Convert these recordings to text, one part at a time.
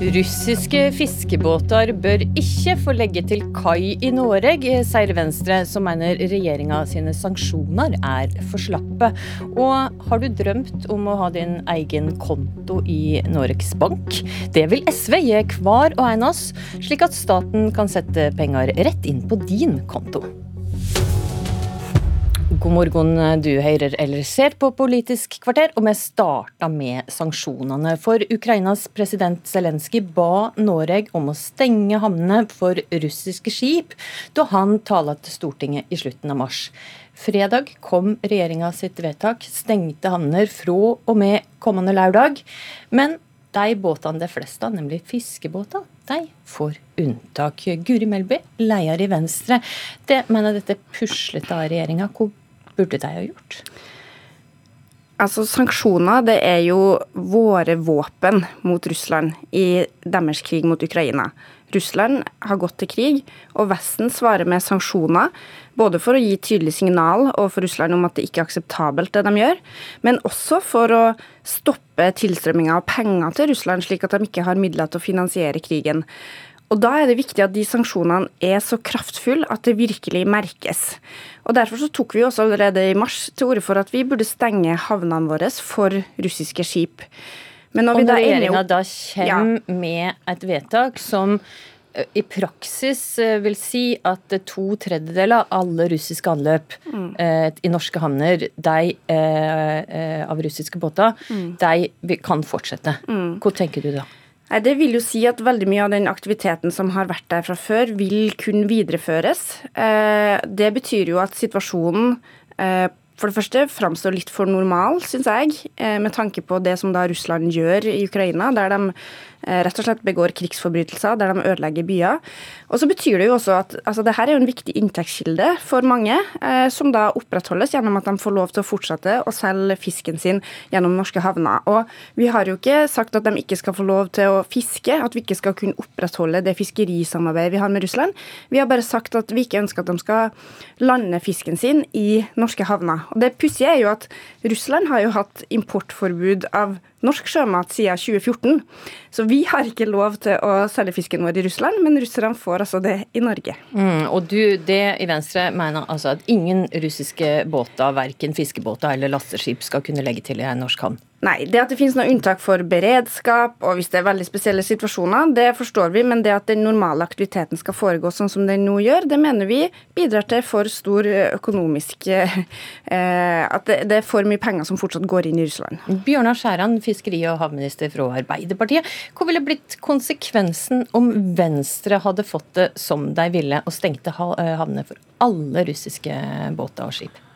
Russiske fiskebåter bør ikke få legge til kai i Norge, sier Venstre, som mener regjeringa sine sanksjoner er for slappe. Og har du drømt om å ha din egen konto i Norges Bank? Det vil SV gi hver og en av oss, slik at staten kan sette penger rett inn på din konto. God morgen, du hører eller ser på Politisk kvarter, og vi starta med sanksjonene. For Ukrainas president Zelenskyj ba Norge om å stenge havnene for russiske skip da han talte til Stortinget i slutten av mars. Fredag kom regjeringa sitt vedtak, stengte havner fra og med kommende lørdag. Men de båtene det fleste av, nemlig fiskebåter, de får unntak. Guri Melby, leder i Venstre, det mener dette puslete av regjeringa. Hvor burde de ha gjort? Altså, Sanksjoner det er jo våre våpen mot Russland i deres krig mot Ukraina. Russland har gått til krig, og Vesten svarer med sanksjoner. Både for å gi tydelig signal overfor Russland om at det ikke er akseptabelt, det de gjør, men også for å stoppe tilstrømminga av penger til Russland, slik at de ikke har midler til å finansiere krigen. Og Da er det viktig at de sanksjonene er så kraftfulle at det virkelig merkes. Og Derfor så tok vi også allerede i mars til orde for at vi burde stenge havnene våre for russiske skip. Men når, og når regjeringa da kommer ja. med et vedtak som i praksis vil si at to tredjedeler av alle russiske anløp mm. eh, i norske havner de, eh, av russiske båter, mm. de kan fortsette. Mm. Hvor tenker du da? Nei, Det vil jo si at veldig mye av den aktiviteten som har vært der fra før, vil kunne videreføres. Eh, det betyr jo at situasjonen eh, for det første framstår litt for normal, syns jeg, eh, med tanke på det som da Russland gjør i Ukraina, der de rett og slett begår krigsforbrytelser der de ødelegger byer. Og så betyr det jo også at altså, det her er jo en viktig inntektskilde for mange, eh, som da opprettholdes gjennom at de får lov til å fortsette å selge fisken sin gjennom norske havner. Og vi har jo ikke sagt at de ikke skal få lov til å fiske, at vi ikke skal kunne opprettholde det fiskerisamarbeidet vi har med Russland. Vi har bare sagt at vi ikke ønsker at de skal lande fisken sin i norske havner. Og det pussige er jo at Russland har jo hatt importforbud av norsk sjømat siden 2014. Så vi har ikke lov til å selge fisken vår i Russland, men russerne får altså det i Norge. Mm, og du, det i Venstre mener altså at ingen russiske båter, verken fiskebåter eller lasteskip, skal kunne legge til i en norsk havn? Nei, det at det finnes noe unntak for beredskap og hvis det er veldig spesielle situasjoner, det forstår vi, men det at den normale aktiviteten skal foregå sånn som den nå gjør, det mener vi bidrar til for stor økonomisk eh, At det er for mye penger som fortsatt går inn i Russland. Bjørnar Skjæran, fiskeri- og havminister fra Arbeiderpartiet. Hva ville blitt konsekvensen om Venstre hadde fått det som de ville, og stengte eh, havnene for alle russiske båter og skip?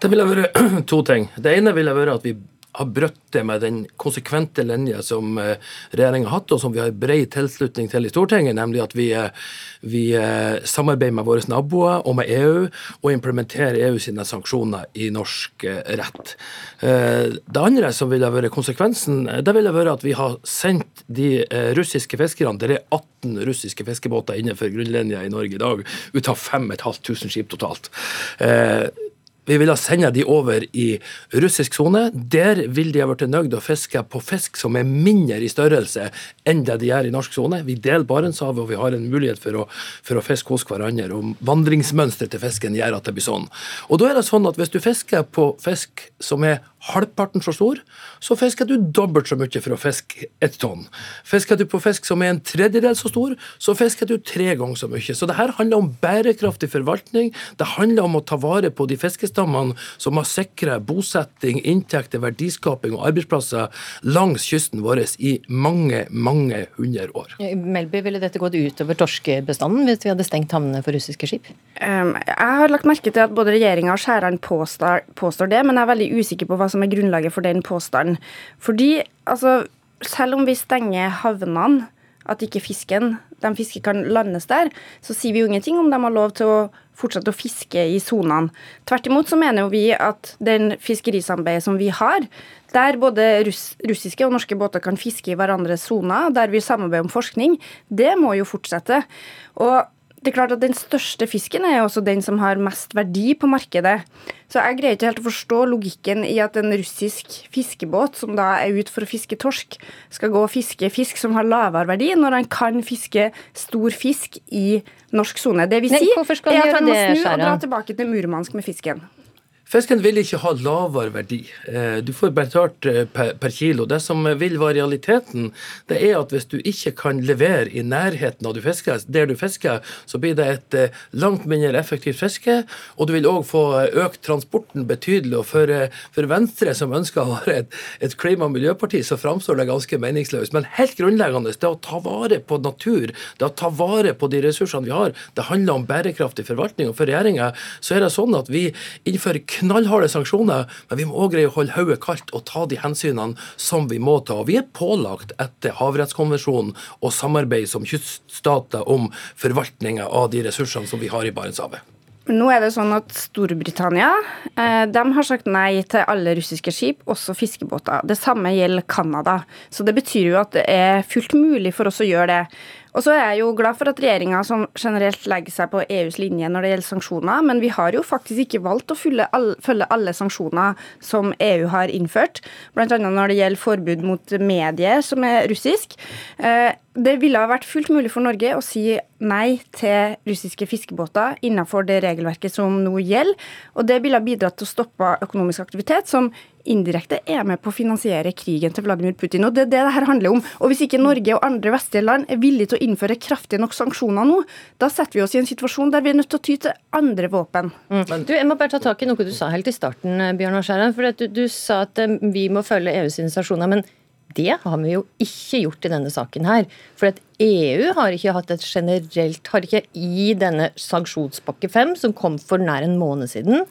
Det ville vært to ting. Det ene ville vært at vi har brutt det med den konsekvente linja som eh, regjeringa har hatt, og som vi har bred tilslutning til i Stortinget, nemlig at vi, eh, vi eh, samarbeider med våre naboer og med EU og implementerer EU sine sanksjoner i norsk rett. Det andre som ville vært konsekvensen, det ville vært at vi har sendt de russiske fiskerne Det er 18 russiske fiskebåter innenfor grunnlinja i Norge i dag, ut av 5500 skip totalt. Vi ville sende de over i russisk sone. Der vil de ha blitt nøyd å fiske på fisk som er mindre i størrelse enn det de gjør i norsk sone. Vi deler Barentshavet, og vi har en mulighet for å, for å fiske hos hverandre. og Vandringsmønsteret til fisken gjør at det blir sånn. Og da er det sånn at Hvis du fisker på fisk som er halvparten så stor, så fisker du dobbelt så mye for å fiske ett tonn. Fisker du på fisk som er en tredjedel så stor, så fisker du tre ganger så mye. Så det her handler om bærekraftig forvaltning. Det handler om å ta vare på de fiskestammene som har sikra bosetting, inntekter, verdiskaping og arbeidsplasser langs kysten vår i mange, mange hundre år. Melby, ville dette gått utover torskebestanden hvis vi hadde stengt havnene for russiske skip? Um, jeg har lagt merke til at både regjeringa og skjæreren påstår, påstår det, men jeg er veldig usikker på hva som som er grunnlaget for den påstanden. Fordi altså, selv om vi stenger havnene at ikke fisken, de fisker kan landes der, så sier vi jo ingenting om de har lov til å fortsette å fiske i sonene. Tvert imot så mener jo vi at den fiskerisamarbeidet som vi har, der både russ, russiske og norske båter kan fiske i hverandres soner, der vi samarbeider om forskning, det må jo fortsette. Og det er klart at Den største fisken er også den som har mest verdi på markedet. Så Jeg greier ikke helt å forstå logikken i at en russisk fiskebåt som da er ute for å fiske torsk, skal gå og fiske fisk som har lavere verdi, når han kan fiske stor fisk i norsk sone. Det vil si er at han må snu og dra tilbake til Murmansk med fisken. Fisken vil ikke ha lavere verdi. Eh, du får betalt eh, per kilo. Det som vil være realiteten, det er at hvis du ikke kan levere i nærheten av du fisker, der du fisker, så blir det et eh, langt mindre effektivt fiske, og du vil òg få økt transporten betydelig. Og for, for, Venstre, som ønsker å være et, et klima- og miljøparti, så framstår det ganske meningsløst. Men helt grunnleggende, det å ta vare på natur, det å ta vare på de ressursene vi har, det handler om bærekraftig forvaltning. Og for regjeringa så er det sånn at vi innfører knallharde sanksjoner, men vi må òg greie å holde hodet kaldt og ta de hensynene som vi må ta. Vi er pålagt etter havrettskonvensjonen å samarbeide som kyststater om forvaltninga av de ressursene som vi har i Barentshavet. Nå er det sånn at Storbritannia eh, de har sagt nei til alle russiske skip, også fiskebåter. Det samme gjelder Canada. Så det betyr jo at det er fullt mulig for oss å gjøre det. Og så er jeg jo glad for at regjeringa generelt legger seg på EUs linje når det gjelder sanksjoner, men vi har jo faktisk ikke valgt å følge alle, følge alle sanksjoner som EU har innført, bl.a. når det gjelder forbud mot medier som er russisk. Eh, det ville ha vært fullt mulig for Norge å si nei til russiske fiskebåter innenfor det regelverket som nå gjelder, og det ville ha bidratt til å stoppe økonomisk aktivitet som indirekte er med på å finansiere krigen til Vladimir Putin. og Det er det det her handler om. Og Hvis ikke Norge og andre vestlige land er villige til å innføre kraftige nok sanksjoner nå, da setter vi oss i en situasjon der vi er nødt til å ty til andre våpen. Mm. Du, Jeg må bare ta tak i noe du sa helt i starten, Bjørnar Skjæran. for du, du, sa at eh, vi må følge EUs initiasjoner. men det har vi jo ikke gjort i denne saken her. For at EU har ikke hatt et generelt Har ikke i denne sanksjonspakke 5, som kom for nær en måned siden,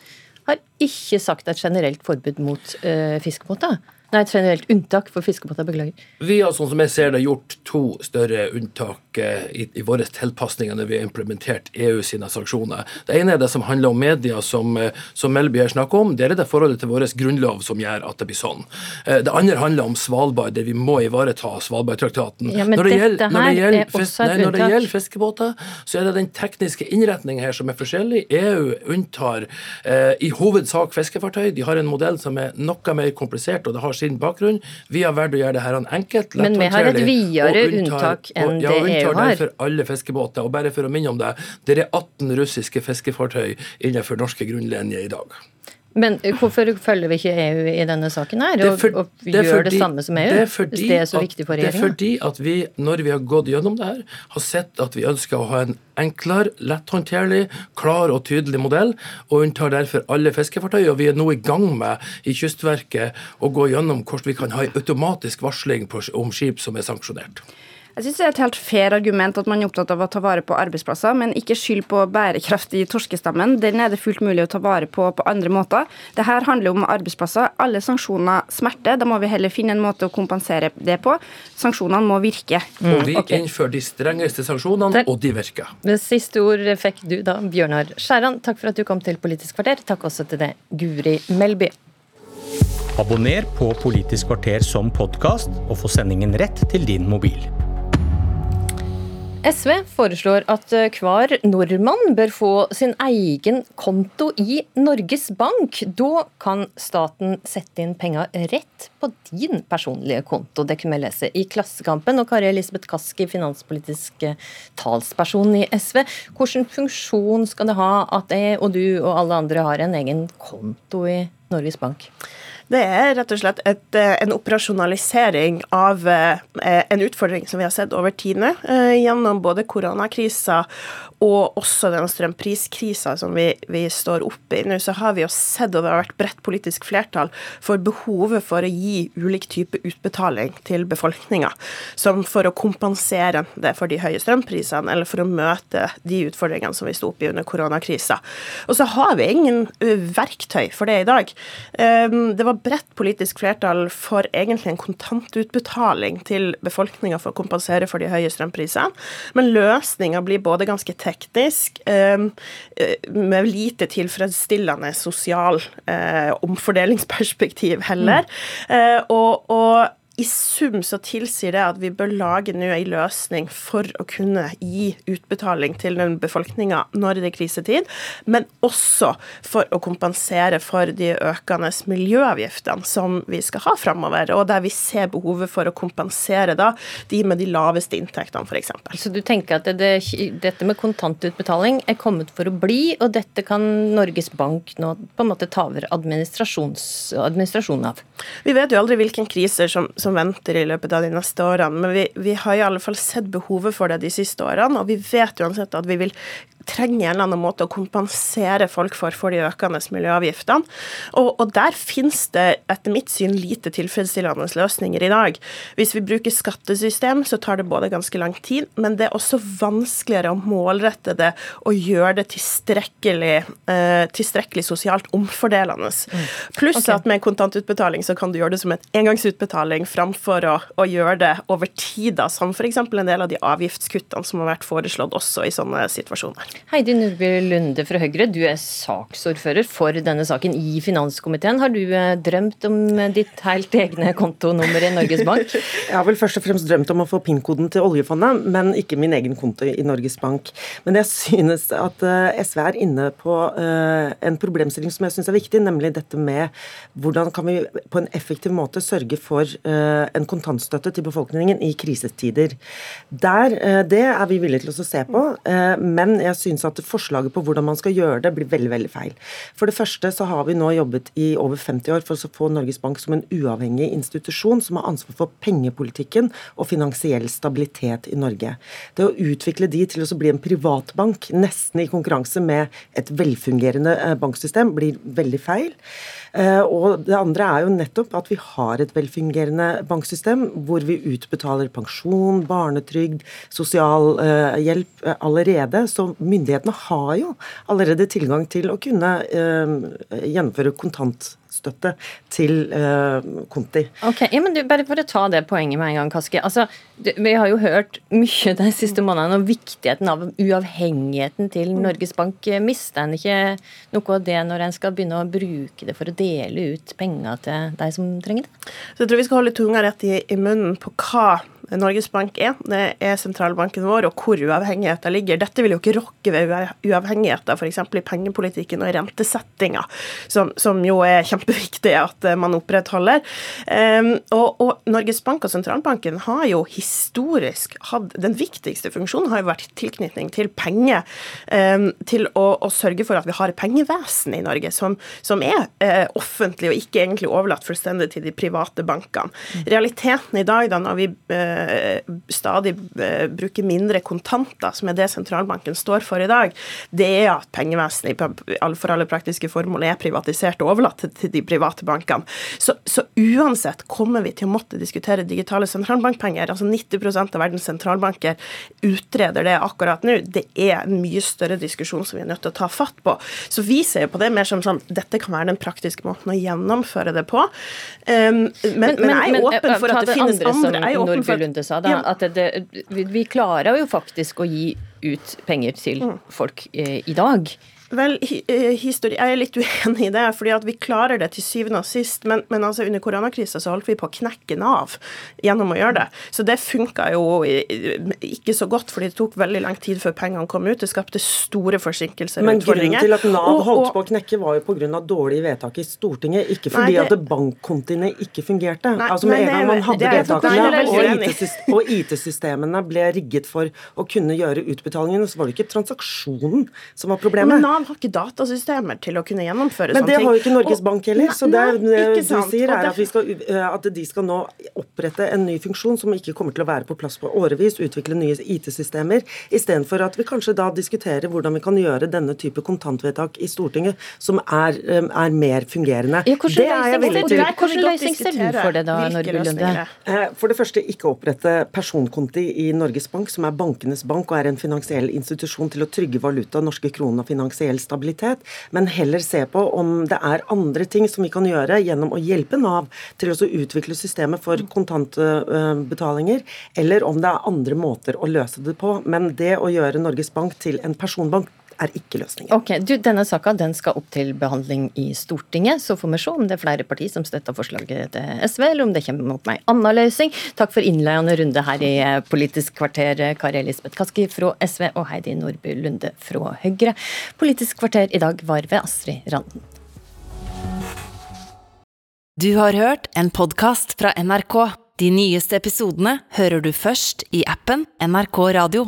har ikke sagt et generelt forbud mot uh, fiskebåter. Nei, et generelt unntak for fiskebåter. Beklager. Vi har sånn som jeg ser det, gjort to større unntak eh, i, i våre tilpasninger når vi har implementert EU sine sanksjoner. Det ene er det som handler om media, som, eh, som Melby her snakker om. Der er det forholdet til vår grunnlov som gjør at det blir sånn. Eh, det andre handler om Svalbard, der vi må ivareta Svalbardtraktaten. Ja, men når det gjelder, når det gjelder, fisk, nei, når det gjelder fiskebåter, så er det den tekniske innretningen her som er forskjellig. EU unntar eh, i hovedsak fiskefartøy. De har en modell som er noe mer komplisert. og det har sin bakgrunn. Vi har valgt å gjøre det her enkelt. Men vi har et videre unntak enn det EU har. Ja, unntar for alle fiskebåter. Og bare for å minne om det, det er 18 russiske fiskefartøy innenfor norske grunnlinjer i dag. Men hvorfor følger vi ikke EU i denne saken her, og, for, og gjør fordi, det samme som EU? Det fordi, hvis det er så viktig for regjeringa? Det er fordi at vi, når vi har gått gjennom det her, har sett at vi ønsker å ha en enklere, letthåndterlig, klar og tydelig modell, og unntar derfor alle fiskefartøy. Og vi er nå i gang med i Kystverket å gå gjennom hvordan vi kan ha automatisk varsling om skip som er sanksjonert. Jeg synes det er et helt fair argument at man er opptatt av å ta vare på arbeidsplasser, men ikke skyld på bærekraft i torskestammen. Den er det fullt mulig å ta vare på på andre måter. Det her handler om arbeidsplasser. Alle sanksjoner smerter. Da må vi heller finne en måte å kompensere det på. Sanksjonene må virke. Mm. Og vi okay. innfører de strengeste sanksjonene, og de virker. Det siste ord fikk du da, Bjørnar Skjæran. Takk for at du kom til Politisk kvarter. Takk også til det, Guri Melby. Abonner på Politisk kvarter som podkast, og få sendingen rett til din mobil. SV foreslår at eh, hver nordmann bør få sin egen konto i Norges Bank. Da kan staten sette inn penger rett på din personlige konto. Det kunne vi lese i Klassekampen. Og Kari Elisabeth Kaski, finanspolitisk eh, talsperson i SV. Hvilken funksjon skal det ha at jeg og du og alle andre har en egen konto i Norges Bank? Det er rett og slett et, eh, en operasjonalisering av eh, en utfordring som vi har sett over tidene, eh, gjennom både koronakrisa og også den strømpriskrisa som vi, vi står oppe i nå, så har vi jo sett, og det har vært bredt politisk flertall, for behovet for å gi ulik type utbetaling til befolkninga. Som for å kompensere det for de høye strømprisene, eller for å møte de utfordringene som vi sto oppe i under koronakrisa. Og så har vi ingen verktøy for det i dag. Det var var bredt politisk flertall for egentlig en kontantutbetaling til befolkninga for å kompensere for de høye strømprisene, men løsninga blir både ganske teknisk, eh, med lite tilfredsstillende sosial eh, omfordelingsperspektiv heller, mm. og, og i sum så tilsier det at vi bør lage nå en løsning for å kunne gi utbetaling til den befolkninga når det er krisetid, men også for å kompensere for de økende miljøavgiftene som vi skal ha framover, og der vi ser behovet for å kompensere da de med de laveste inntektene, f.eks. Så du tenker at det, dette med kontantutbetaling er kommet for å bli, og dette kan Norges Bank nå på en måte ta over administrasjonen av? Vi vet jo aldri hvilken krise som som venter i løpet av de neste årene. Men vi, vi har i alle fall sett behovet for det de siste årene, og vi vet uansett at vi vil trenger en eller annen måte å kompensere folk for for de økende miljøavgiftene. Og, og der finnes det etter mitt syn lite tilfredsstillende løsninger i dag. Hvis vi bruker skattesystem, så tar det både ganske lang tid, men det er også vanskeligere å målrette det og gjøre det tilstrekkelig, eh, tilstrekkelig sosialt omfordelende. Mm. Pluss okay. at med kontantutbetaling så kan du gjøre det som en engangsutbetaling framfor å, å gjøre det over tid, da, som f.eks. en del av de avgiftskuttene som har vært foreslått også i sånne situasjoner. Heidi Nordby Lunde fra Høyre, du er saksordfører for denne saken i finanskomiteen. Har du eh, drømt om ditt helt egne kontonummer i Norges Bank? Jeg har vel først og fremst drømt om å få PIN-koden til oljefondet, men ikke min egen konto i Norges Bank. Men jeg synes at eh, SV er inne på eh, en problemstilling som jeg syns er viktig, nemlig dette med hvordan kan vi på en effektiv måte sørge for en kontantstøtte til befolkningen i krisetider. Der, det er vi villige til å se på, men jeg syns at forslaget på hvordan man skal gjøre det, blir veldig veldig feil. For det første så har vi nå jobbet i over 50 år for å få Norges Bank som en uavhengig institusjon som har ansvar for pengepolitikken og finansiell stabilitet i Norge. Det å utvikle de til å bli en privatbank, nesten i konkurranse med et velfungerende eh, banksystem, blir veldig feil. Eh, og det andre er jo nettopp at vi har et velfungerende banksystem hvor vi utbetaler pensjon, barnetrygd, sosialhjelp eh, allerede. Så myndighetene har jo allerede tilgang til å kunne eh, gjennomføre kontantstøtte støtte til uh, Konti. Ok, ja, men du, Bare for å ta det poenget med en gang, Kaski. Altså, vi har jo hørt mye de siste månedene om viktigheten av uavhengigheten til Norges Bank. Mister en ikke noe av det når en skal begynne å bruke det for å dele ut penger til de som trenger det? Så jeg tror vi skal holde tunga rett i, i munnen på hva Norges Bank er. Det er sentralbanken vår, og hvor uavhengigheten ligger. Dette vil jo ikke rokke ved uavhengigheten, f.eks. i pengepolitikken og i rentesettinga, som, som, jo er kjempeviktig at eh, man opprettholder. Um, og, og, Norges Bank og sentralbanken har jo historisk hatt Den viktigste funksjonen har jo vært tilknytning til penger, um, til å, å, sørge for at vi har pengevesen i Norge som, som er uh, offentlig og ikke egentlig overlatt fullstendig til de private bankene. Mm. Realiteten i dag, da når vi uh, stadig eh, bruker mindre kontanter, som er det sentralbanken står for i dag, det er at pengevesenet for alle praktiske formål er privatisert og overlatt til de private bankene. Så, så uansett kommer vi til å måtte diskutere digitale sentralbankpenger. altså 90% av verdens sentralbanker utreder det akkurat nå. Det er en mye større diskusjon som vi er nødt til å ta fatt på. Så vi ser på det mer som sånn dette kan være den praktiske måten å gjennomføre det på. Um, men, men, men, jeg er åpen for at det finnes andre. Jeg er åpen for Lunde sa, da, at det, vi klarer jo faktisk å gi ut penger til mm. folk eh, i dag. Vel, historie, jeg er litt uenig i det, fordi at vi klarer det til syvende og sist. Men, men altså under koronakrisa så holdt vi på å knekke Nav gjennom å gjøre det. Så det funka jo ikke så godt, fordi det tok veldig lang tid før pengene kom ut. Det skapte store forsinkelser og utfordringer. Men grunnen til at Nav og, holdt på å knekke, var jo pga. dårlige vedtak i Stortinget, ikke fordi nei, det, at bankkontiene ikke fungerte. Nei, altså Med en gang man hadde vedtakene og IT-systemene ble rigget for å kunne gjøre utbetalingene, så var det ikke transaksjonen som var problemet. Men Nav har ikke datasystemer til å kunne gjennomføre sånne ting. Men det har jo ikke Norges og, Bank heller. Så det, nei, du sier, er at, skal, eh, at, de skal nå opprette en ny funksjon som ikke kommer til å være på plass på årevis, utvikle nye IT-systemer, istedenfor at vi kanskje da diskuterer hvordan vi kan gjøre denne type kontantvedtak i Stortinget som er, eh, er mer fungerende. Ja, det er jeg villig til. Hvilken løsning ser du for det da, Norge Lunde? Eh, for det første ikke opprette personkonti i Norges Bank, som er bankenes bank og er en finansiell institusjon til å trygge valuta, norske kroner og finansielle finansiell stabilitet, men heller se på om det er andre ting som vi kan gjøre gjennom å hjelpe Nav til å utvikle systemet for kontantbetalinger, eller om det er andre måter å løse det på. Men det å gjøre Norges Bank til en personbank er ikke løsningen. Ok, du, Denne saka den skal opp til behandling i Stortinget. Så får vi se om det er flere partier som støtter forslaget til SV, eller om det kommer mot meg. anna løsning. Takk for innledende runde her i eh, Politisk kvarter, Kari Elisabeth Kaski fra SV og Heidi Nordby Lunde fra Høyre. Politisk kvarter i dag var ved Astrid Randen. Du har hørt en podkast fra NRK. De nyeste episodene hører du først i appen NRK Radio.